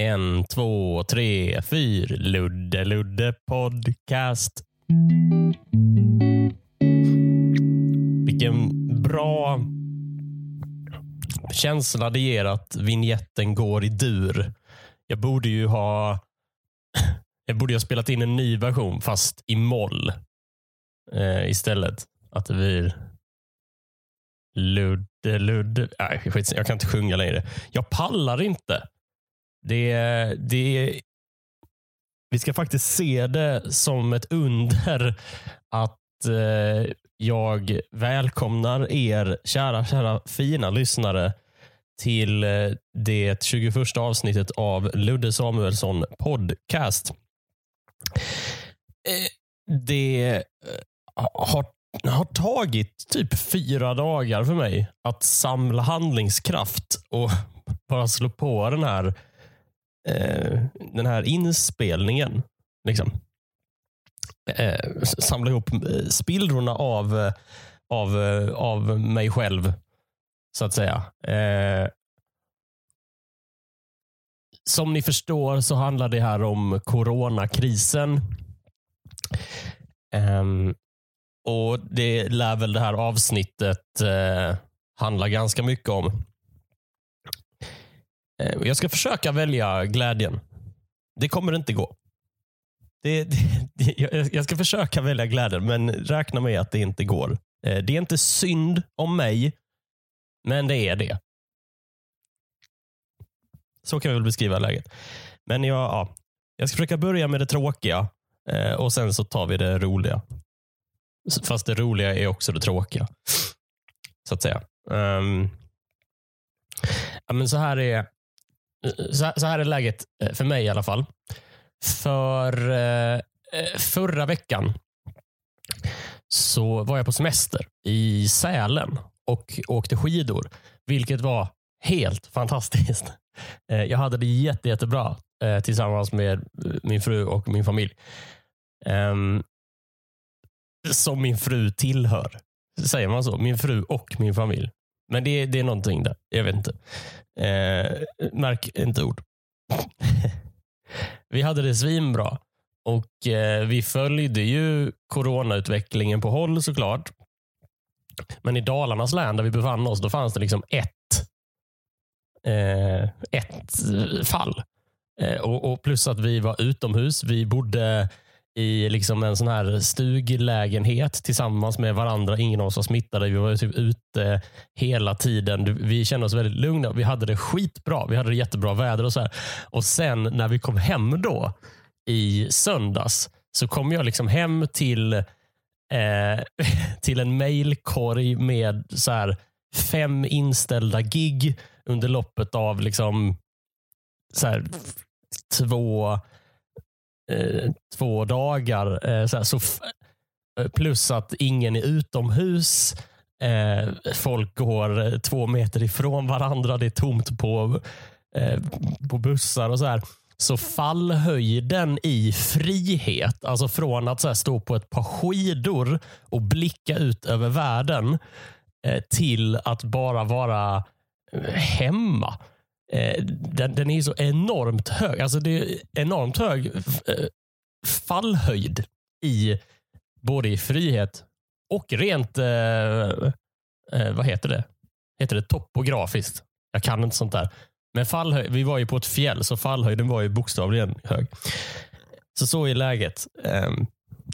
En, två, tre, fyr. Ludde Ludde podcast. Vilken bra känsla det ger att vignetten går i dur. Jag borde ju ha jag borde ha spelat in en ny version fast i moll eh, istället. Att det blir Ludde Ludde. Nej, skit, jag kan inte sjunga längre. Jag pallar inte. Det, det, vi ska faktiskt se det som ett under att eh, jag välkomnar er kära, kära fina lyssnare till eh, det 21 avsnittet av Ludde Samuelsson podcast. Eh, det eh, har, har tagit typ fyra dagar för mig att samla handlingskraft och bara slå på den här eh, den här inspelningen. Liksom. Eh, samla ihop eh, spillrorna av, eh, av, eh, av mig själv, så att säga. Eh, som ni förstår så handlar det här om coronakrisen. Um, och Det lär väl det här avsnittet uh, handla ganska mycket om. Eh, jag ska försöka välja glädjen. Det kommer inte gå. Det, det, jag ska försöka välja glädjen, men räkna med att det inte går. Eh, det är inte synd om mig, men det är det. Så kan vi väl beskriva läget. Men jag, ja, jag ska försöka börja med det tråkiga eh, och sen så tar vi det roliga. Fast det roliga är också det tråkiga. Så att säga. Um, ja, men så här är Eh, så, här är läget eh, för mig i alla fall. För eh, förra veckan så var jag på semester i Sälen och åkte skidor, vilket var helt fantastiskt. Jag hade det jätte, jättebra tillsammans med min fru och min familj. Ehm, som min fru tillhör. Säger man så? Min fru och min familj. Men det, det är någonting där. Jag vet inte. Eh, märk inte ord. vi hade det svinbra. Och eh, vi följde ju coronautvecklingen på håll såklart. Men i Dalarnas län där vi befann oss, då fanns det liksom ett, eh, ett fall. Eh, och, och, Plus att vi var utomhus. Vi bodde i liksom en sån här stuglägenhet tillsammans med varandra. Ingen av oss var smittade. Vi var typ ute hela tiden. Vi kände oss väldigt lugna. Vi hade det skitbra. Vi hade det jättebra väder och så här. Och sen när vi kom hem då i söndags så kom jag liksom hem till, eh, till en mailkorg med så här fem inställda gig under loppet av liksom så här, två eh, två dagar. Eh, så, så eh, plus att ingen är utomhus. Eh, folk går eh, två meter ifrån varandra. Det är tomt på, eh, på bussar och så här. Så fallhöjden i frihet, alltså från att så stå på ett par skidor och blicka ut över världen eh, till att bara vara hemma Eh, den, den, är så enormt hög. Alltså det är enormt hög eh, fallhöjd i både i frihet och rent, eh, eh, vad heter det? Heter det topografiskt? Jag kan inte sånt där. Men fallhöjd, vi var ju på ett fjäll, så fallhöjden var ju bokstavligen hög. Så så är läget. Um,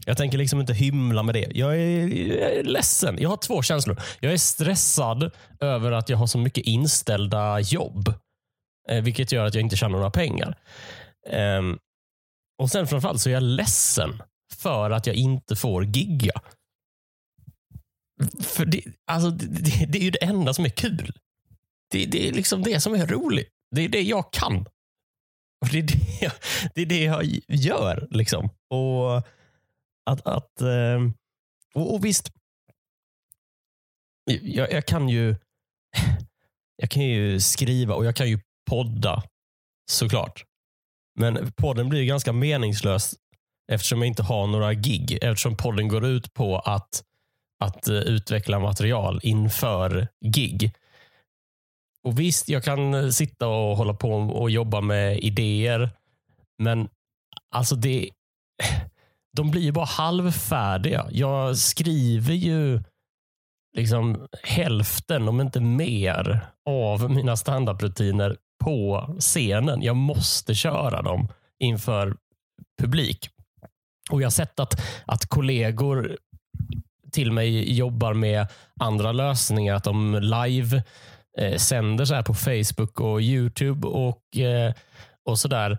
jag tänker liksom inte hymla med det. Jag är, jag är ledsen. Jag har två känslor. Jag är stressad över att jag har så mycket inställda jobb. Eh, vilket gör att jag inte tjänar några pengar. Ehm, och sen framförallt så är jag ledsen för att jag inte får gigga. För det, alltså, det, det är ju det enda som är kul. Det, det, är liksom det som är roligt. Det är det jag kan. Och det, är det, jag, det är det jag gör. Liksom. Och att, att ehm, och, och visst, jag, jag, kan ju jag kan ju skriva och jag kan ju podda, såklart. Men podden blir ganska meningslös eftersom jag inte har några gig. Eftersom podden går ut på att, att eh, utveckla material inför gig. och visst, jag kan eh, sitta och hålla på och jobba med idéer. Men alltså det, de blir ju bara halvfärdiga. Jag skriver ju liksom hälften, om inte mer, av mina standup-rutiner på scenen. Jag måste köra dem inför publik. Och Jag har sett att, att kollegor till mig jobbar med andra lösningar. Att de live eh, sänder så här på Facebook och Youtube och, eh, och sådär.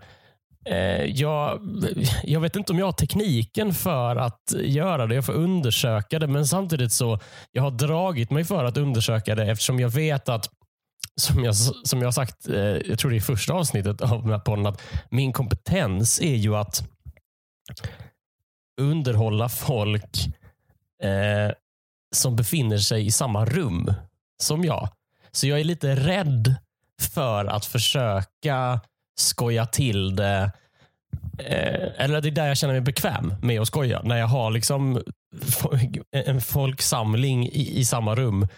Eh, jag, jag vet inte om jag har tekniken för att göra det. Jag får undersöka det, men samtidigt så jag har dragit mig för att undersöka det eftersom jag vet att som jag, som jag sagt, eh, jag tror det är första avsnittet av den här podden, att min kompetens är ju att underhålla folk eh, som befinner sig i samma rum som jag. Så jag är lite rädd för att försöka skoja till det. Eh, eller det är där jag känner mig bekväm med att skoja. När jag har liksom en folksamling i, i samma rum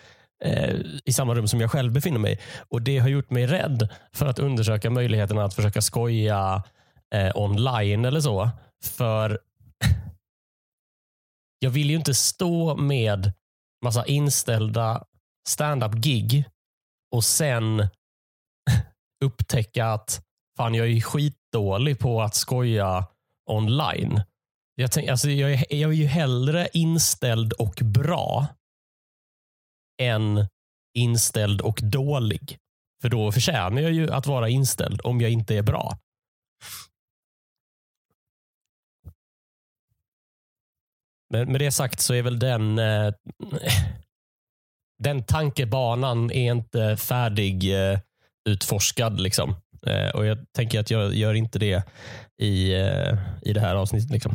eh, i samma rum som jag själv befinner mig. Och Det har gjort mig rädd för att undersöka möjligheterna att försöka skoja eh, online eller så. För jag vill ju inte stå med massa inställda stand-up-gig och sen upptäcka att fan, jag är skitdålig på att skoja online. Jag, tänk, alltså, jag, är, jag är ju hellre inställd och bra än inställd och dålig. För då förtjänar jag ju att vara inställd om jag inte är bra. Men med det sagt så är väl den eh, den tankebanan är inte färdig eh, utforskad. Liksom. Eh, och Jag tänker att jag gör inte det i, eh, i det här avsnittet. Liksom.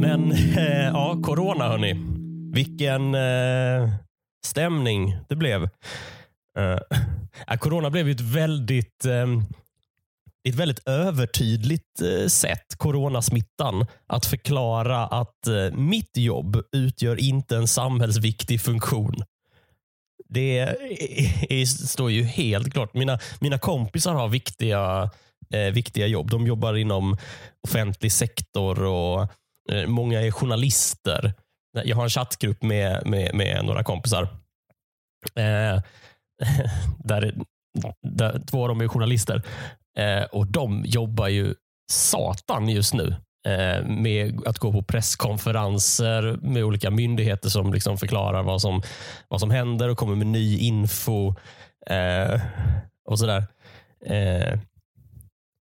Men eh, ja, corona hörni. Vilken eh, stämning det blev. Eh, corona blev ju ett väldigt eh, ett väldigt övertydligt eh, sätt, coronasmittan, att förklara att eh, mitt jobb utgör inte en samhällsviktig funktion. Det är, står ju helt klart. Mina, mina kompisar har viktiga, eh, viktiga jobb. De jobbar inom offentlig sektor och eh, många är journalister. Jag har en chattgrupp med, med, med några kompisar. Eh, där, där två av dem är journalister. Eh, och de jobbar ju satan just nu eh, med att gå på presskonferenser med olika myndigheter som liksom förklarar vad som, vad som händer och kommer med ny info. Eh, och sådär. Eh,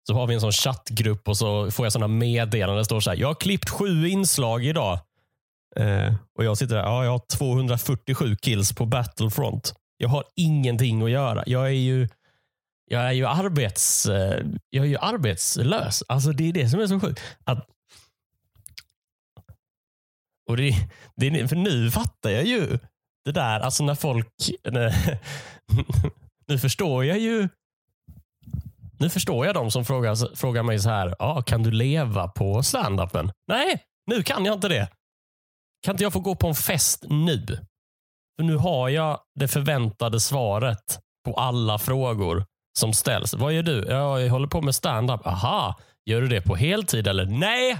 så har vi en sån chattgrupp och så får jag sådana meddelanden. Det står så här, jag har klippt sju inslag idag. Eh, och jag sitter där, ja, jag har 247 kills på Battlefront. Jag har ingenting att göra. Jag är ju jag är ju, arbets, eh, jag är ju arbetslös. Alltså Det är det som är så sjukt. Att, och det, det, för nu fattar jag ju det där, alltså när folk... När, nu förstår jag ju nu förstår jag de som frågar, frågar mig så här, ah, kan du leva på standupen? Nej, nu kan jag inte det. Kan inte jag få gå på en fest nu? För nu har jag det förväntade svaret på alla frågor som ställs. Vad gör du? Jag håller på med stand-up. Aha, gör du det på heltid eller? Nej,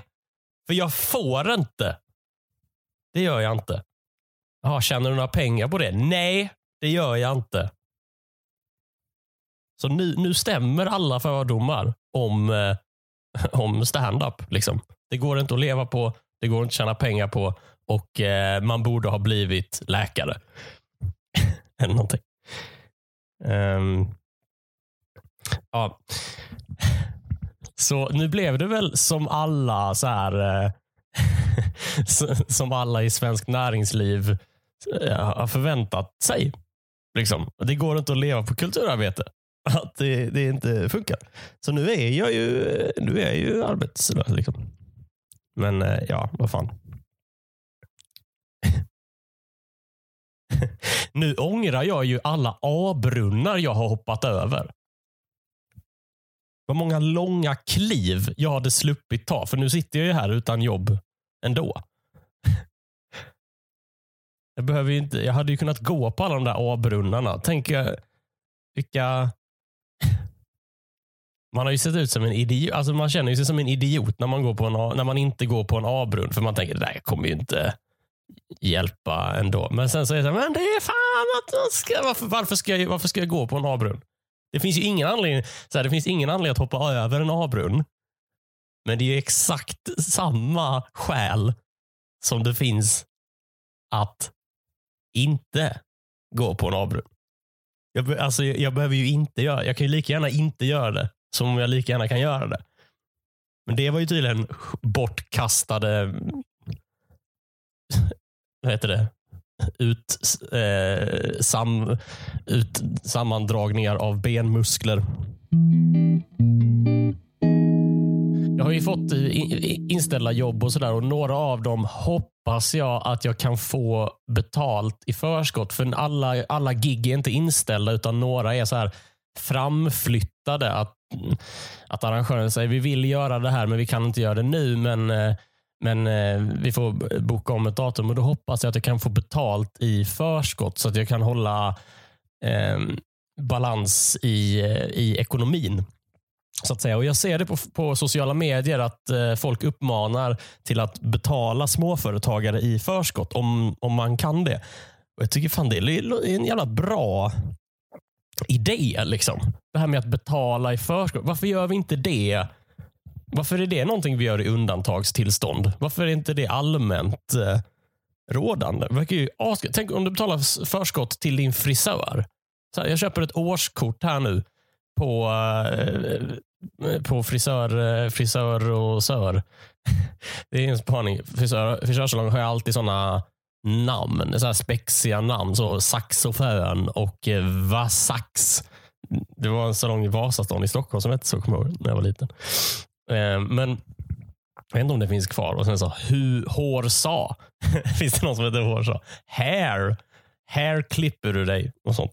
för jag får inte. Det gör jag inte. Aha, tjänar du några pengar på det? Nej, det gör jag inte. Så nu, nu stämmer alla fördomar om, eh, om stand-up. Liksom. Det går inte att leva på, det går inte att tjäna pengar på och eh, man borde ha blivit läkare. Eller någonting. Um, Ja. Så nu blev det väl som alla så här, eh, som alla i svensk näringsliv eh, har förväntat sig. Liksom. Det går inte att leva på kulturarbete. Att det, det inte funkar. Så nu är jag ju, nu är jag ju arbetslös. Liksom. Men eh, ja, vad fan. nu ångrar jag ju alla A-brunnar jag har hoppat över. Vad många långa kliv jag hade sluppit ta. För nu sitter jag ju här utan jobb ändå. Jag, behöver ju inte, jag hade ju kunnat gå på alla de där A-brunnarna. Tänk eh, vilka... Man har ju sett ut som en idiot. Alltså man känner sig som en idiot när man, går på en, A- när man inte går på en A-brunn. För man tänker, det där kommer ju inte hjälpa ändå. Men sen så är det så här, men det är fan att ska, varför, varför, ska jag, varför ska jag gå på en A-brunn? Det finns ju ingen anledning, så här, det finns ingen anledning att hoppa över en A-brunn. Men det är ju exakt samma skäl som det finns att inte gå på en A-brunn. Jag, alltså, jag, jag behöver ju inte göra Jag kan ju lika gärna inte göra det som jag lika gärna kan göra det. Men det var ju tydligen bortkastade vad heter det? Ut, eh, sam, ut, sammandragningar av benmuskler. Jag har ju fått eh, inställda jobb och sådär och några av dem hoppas jag att jag kan få betalt i förskott. För alla, alla gig är inte inställda utan några är så här framflyttade. Att, att arrangören säger vi vill göra det här men vi kan inte göra det nu. Men eh, men eh, vi får boka om ett datum och då hoppas jag att jag kan få betalt i förskott så att jag kan hålla eh, balans i, eh, i ekonomin. Så att säga. Och Jag ser det på, på sociala medier att eh, folk uppmanar till att betala småföretagare i förskott om, om man kan det. Och Jag tycker fan det är en jävla bra idé. Liksom. Det här med att betala i förskott. Varför gör vi inte det varför är det någonting vi gör i undantagstillstånd? Varför är inte det allmänt eh, rådande? Det verkar ju as- Tänk om du betalar förskott till din frisör. Så här, jag köper ett årskort här nu på, eh, på frisör, eh, frisör och sör. Det är en spaning. Frisör, frisörsalonger har ju alltid sådana namn, så här spexiga namn. Så saxofön och eh, Vasax. Det var en salong i Vasastan i Stockholm som hette så, kommer jag ihåg, när jag var liten. Eh, men jag vet inte om det finns kvar. Och sen så, hu, hår sa. finns det någon som heter hår sa? Hair. Hair klipper du dig och sånt.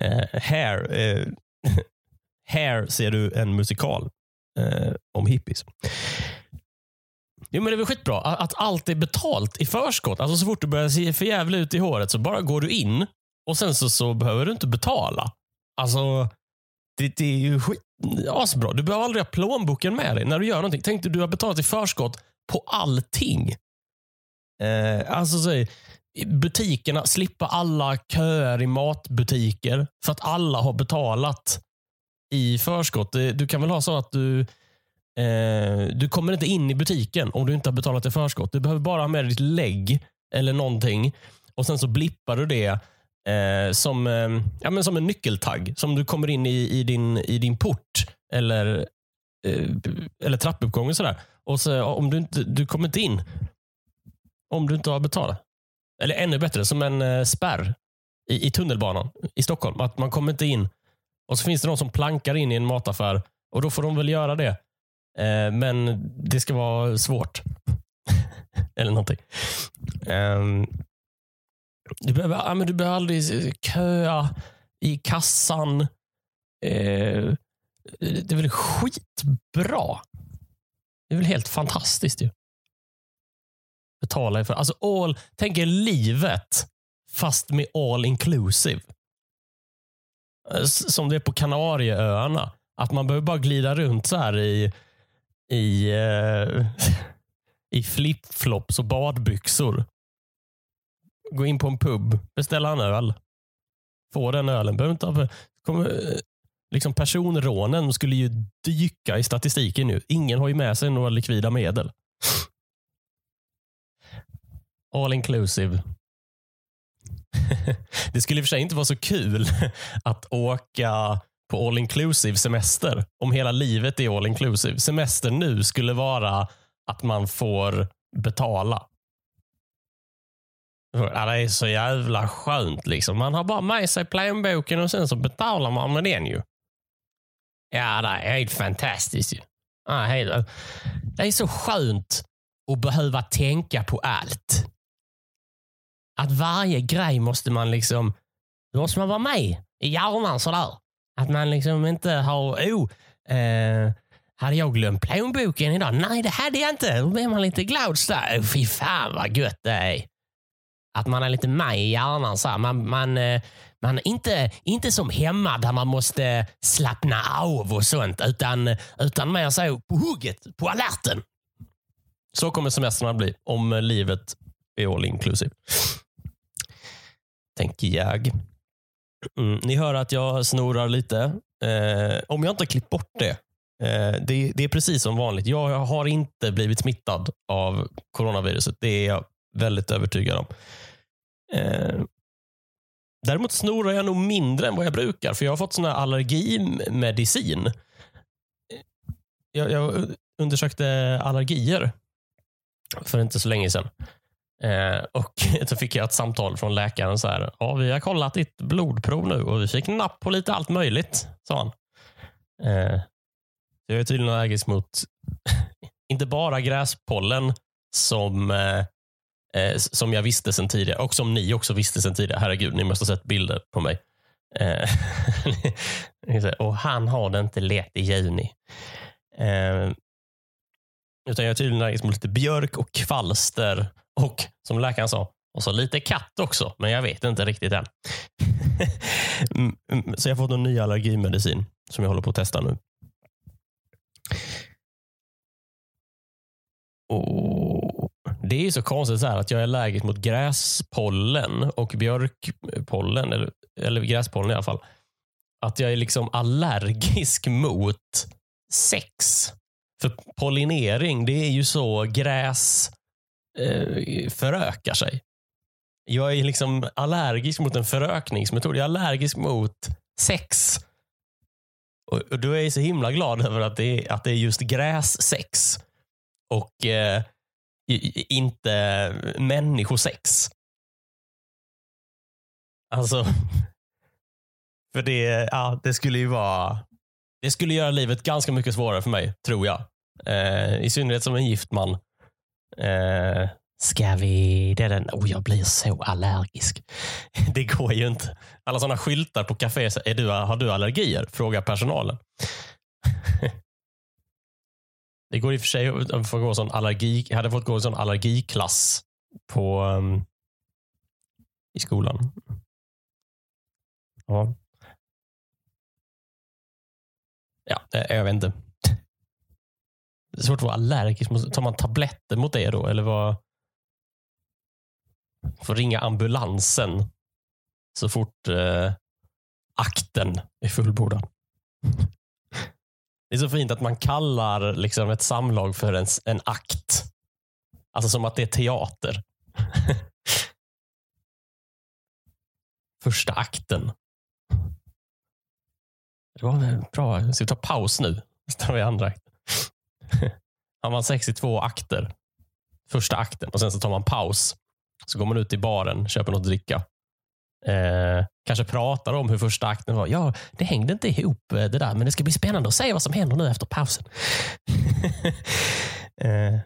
Eh, hair. Eh, hair ser du en musikal eh, om hippies. Jo, men det är väl skitbra att, att allt är betalt i förskott. Alltså så fort du börjar se för jävla ut i håret så bara går du in och sen så, så behöver du inte betala. Alltså, det, det är ju skit, asbra. Du behöver aldrig ha plånboken med dig när du gör någonting. Tänk dig du har betalat i förskott på allting. Eh, alltså så, butikerna, slippa alla köer i matbutiker för att alla har betalat i förskott. Eh, du kan väl ha så att du eh, du kommer inte in i butiken om du inte har betalat i förskott. Du behöver bara ha med dig ditt lägg eller någonting och sen så blippar du det eh, som, eh, ja, men som en nyckeltagg som du kommer in i, i, din, i din port eller, eh, eller trappuppgången. sådär. Och så, om du, inte, du kommer inte in om du inte har betalat. Eller ännu bättre, som en eh, spärr i, i tunnelbanan i Stockholm. Att man kommer inte in. Och så finns det någon som plankar in i en mataffär och då får de väl göra det. Eh, men det ska vara svårt. Eller någonting. Ehm, du, behöver, ja, men du behöver aldrig köa i kassan. Eh, det är väl skitbra. Det är väl helt fantastiskt ju. Betala för, alltså all, tänk er livet fast med all inclusive. Eh, som det är på Kanarieöarna. Att man behöver bara glida runt så här i, i, eh, i flipflops och badbyxor. Gå in på en pub, beställa en öl. Få den ölen. Behöver inte ha, kommer, eh, liksom personrånen skulle ju dyka i statistiken nu. Ingen har ju med sig några likvida medel. All inclusive. det skulle i och för sig inte vara så kul att åka på all inclusive semester om hela livet är all inclusive. Semester nu skulle vara att man får betala. Ja, det är så jävla skönt. Liksom. Man har bara med sig plånboken och sen så betalar man med den ju. Ja, det är helt fantastiskt. Ju. Ja, helt, det är så skönt att behöva tänka på allt. Att varje grej måste man liksom, då måste man vara med i hjärnan sådär. Att man liksom inte har, oh, eh, hade jag glömt plånboken idag? Nej, det hade jag inte. Då blir man lite glad sådär. Oh, fy fan vad gött det är att man är lite med i hjärnan. Så här. Man, man, eh, man inte, inte som hemma där man måste slappna av och sånt, utan, utan mer så på hugget, på alerten. Så kommer semestrarna bli, om livet är all inclusive. Tänker jag. Mm, ni hör att jag snorar lite. Eh, om jag inte har klippt bort det. Eh, det. Det är precis som vanligt. Jag har inte blivit smittad av coronaviruset. Det är jag väldigt övertygad om. Eh, däremot snorar jag nog mindre än vad jag brukar, för jag har fått sån här allergimedicin. Eh, jag, jag undersökte allergier för inte så länge sedan. Eh, och så fick jag ett samtal från läkaren. så här, ja, Vi har kollat ditt blodprov nu och vi fick napp på lite allt möjligt, sa han. Eh, jag är tydligen allergisk mot inte bara gräspollen som, eh, eh som jag visste sedan tidigare och som ni också visste sedan tidigare. Herregud, ni måste ha sett bilder på mig. Eh, och han har det inte lätt i juni. Eh, utan jag är tydligen allergisk liksom mot lite björk och kvalster och som läkaren sa, och så lite katt också, men jag vet inte riktigt än. Mm, mm, så jag har fått en ny allergimedicin som jag håller på att testa nu. Och det är ju så konstigt så att jag är allergisk mot gräspollen och björkpollen, eller, eller gräspollen i alla fall. Att jag är liksom allergisk mot sex. För pollinering, det är ju så gräs eh, förökar sig. Jag är liksom allergisk mot en förökningsmetod. Jag är allergisk mot sex. Och, och då är jag så himla glad över att det är, att det är just grässex och eh, inte människosex. Alltså, för det, ja, det skulle ju vara det skulle göra livet ganska mycket svårare för mig, tror jag. Eh, I synnerhet som en gift man. Eh, ska vi... Det är den... Oh, jag blir så allergisk. Det går ju inte. Alla sådana skyltar på kaféer. Du, har du allergier? Frågar personalen. Det går i och för sig att gå sån allergi, jag hade fått gå en sån allergiklass på, um, i skolan. Ja. Ja, jag vet inte. Det är svårt att vara allergisk. Tar man tabletter mot det då? Eller vad? Får ringa ambulansen så fort eh, akten är fullbordad. Det är så fint att man kallar liksom ett samlag för en, en akt. Alltså som att det är teater. Första akten. Det var bra. Ska vi ta paus nu? Så tar vi andra akten. Han var sex i två akter. Första akten och sen så tar man paus. Så går man ut i baren, köper något att dricka. Eh, kanske pratar om hur första akten var. Ja, det hängde inte ihop eh, det där, men det ska bli spännande att se vad som händer nu efter pausen. eh.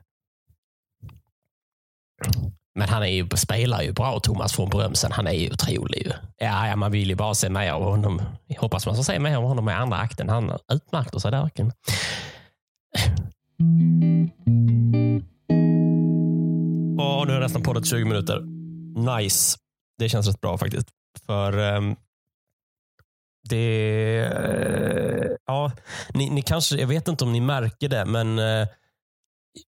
Men han är ju, spelar ju bra, Thomas von Brömsen. Han är ju otrolig. Ja, ja, man vill ju bara se mer av honom. Jag hoppas man får se mer av honom i andra akten. Han utmärkte sig där verkligen. Åh, nu har jag nästan poddat 20 minuter. Nice. Det känns rätt bra faktiskt. För um, det... Uh, ja, ni, ni, kanske, jag vet inte om ni märker det, men uh,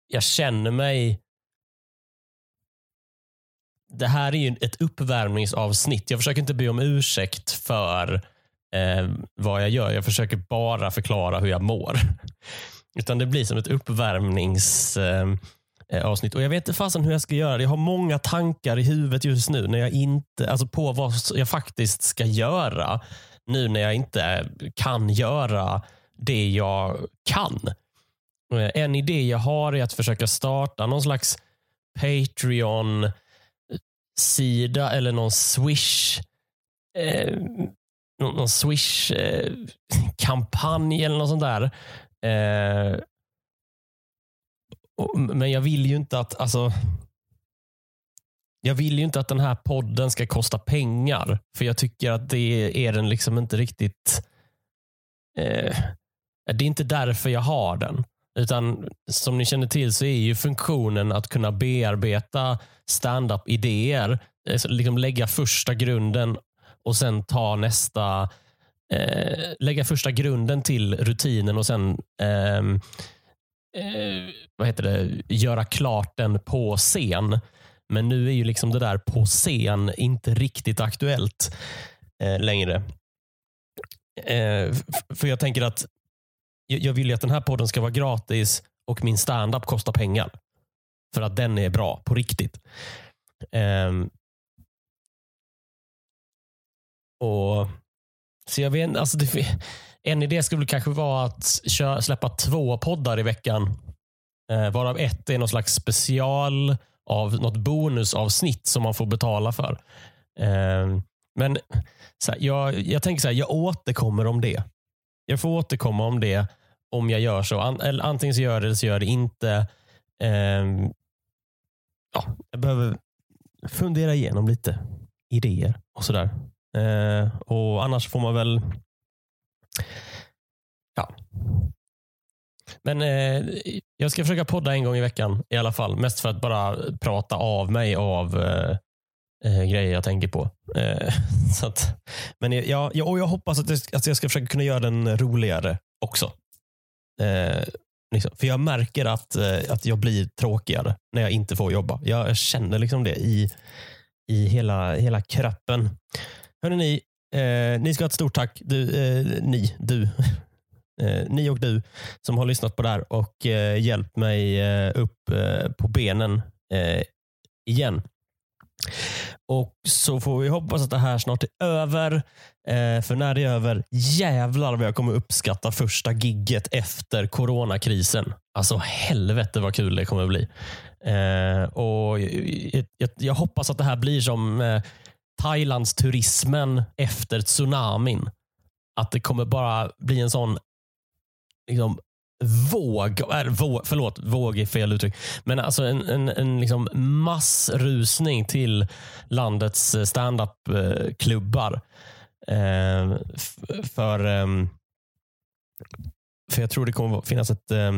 jag känner mig... Det här är ju ett uppvärmningsavsnitt. Jag försöker inte be om ursäkt för uh, vad jag gör. Jag försöker bara förklara hur jag mår. Utan det blir som ett uppvärmnings eh, Eh, avsnitt. Och Jag vet inte fasen hur jag ska göra. Jag har många tankar i huvudet just nu när jag inte, alltså på vad jag faktiskt ska göra. Nu när jag inte kan göra det jag kan. Eh, en idé jag har är att försöka starta någon slags Patreon-sida eller någon Swish eh, någon Swish-kampanj eh, eller något sånt där. Eh, men jag vill ju inte att alltså, jag vill ju inte att den här podden ska kosta pengar. För jag tycker att det är den liksom inte riktigt... Eh, det är inte därför jag har den. Utan som ni känner till så är ju funktionen att kunna bearbeta stand-up idéer eh, liksom lägga första grunden och sen ta nästa eh, lägga första grunden till rutinen och sen eh, eh, vad heter det, göra klart den på scen. Men nu är ju liksom det där på scen inte riktigt aktuellt eh, längre. Eh, för jag tänker att jag, jag vill ju att den här podden ska vara gratis och min standup kostar pengar. För att den är bra på riktigt. Um, och så jag vet, alltså det, en idé skulle kanske vara att köra, släppa två poddar i veckan. Eh, varav ett är någon slags special av något bonusavsnitt som man får betala för. Eh, men så här, jag, jag tänker så här, jag återkommer om det. Jag får återkomma om det om jag gör så. An, eller antingen så gör jag det eller så gör jag det inte. Eh, ja, jag behöver fundera igenom lite idéer och sådär. Eh, och Annars får man väl Ja. Men eh, jag ska försöka podda en gång i veckan i alla fall. Mest för att bara prata av mig av eh, eh grejer jag tänker på. Eh, så att, men jag, jag, och jag hoppas att, jag, att jag ska försöka kunna göra den roligare också. Eh, liksom. För jag märker att, eh, att jag blir tråkigare när jag inte får jobba. Jag, jag känner liksom det i, i hela, hela kroppen. Hörrni, Eh, ni ska ha ett stort tack, du, eh, ni, du, eh, ni och du som har lyssnat på det här och eh, hjälpt mig eh, upp eh, på benen eh, igen. Och så får vi hoppas att det här snart är över. Eh, för när det är över, jävlar vad jag kommer uppskatta första gigget efter coronakrisen. Alltså helvete vad kul det kommer bli. Eh, och jag, jag, jag, hoppas att det här blir som Thailands turismen efter tsunamin. Att det kommer bara bli en sån liksom, våg, äh, våg, förlåt, våg är fel uttryck, men alltså en, en, en liksom massrusning till landets standup-klubbar. Eh, för, eh, för jag tror det kommer finnas ett eh,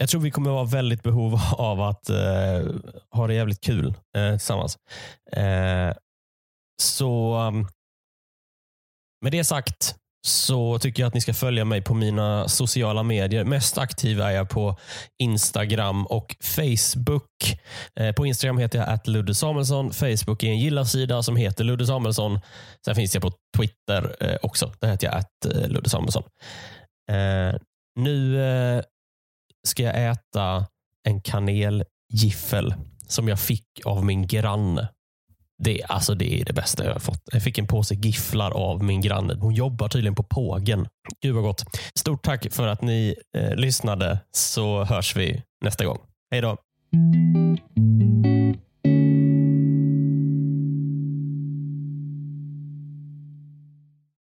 jag tror vi kommer vara väldigt behov av att eh, ha det jävligt kul eh, tillsammans. Eh, så um, med det sagt så tycker jag att ni ska följa mig på mina sociala medier. Mest aktiv är jag på Instagram och Facebook. Eh, på Instagram heter jag att Ludde Samuelsson. Facebook är en gilla-sida som heter Ludde Samuelsson. Sen finns jag på Twitter eh, också. Där heter jag att Ludde Samuelsson. Eh, nu ska jag äta en kanelgiffel som jag fick av min granne det, alltså det är det bästa jag har fått. Jag fick en påse gifflar av min granne. Hon jobbar tydligen på Pågen. Gud vad gott. Stort tack för att ni eh, lyssnade så hörs vi nästa gång. Hej då.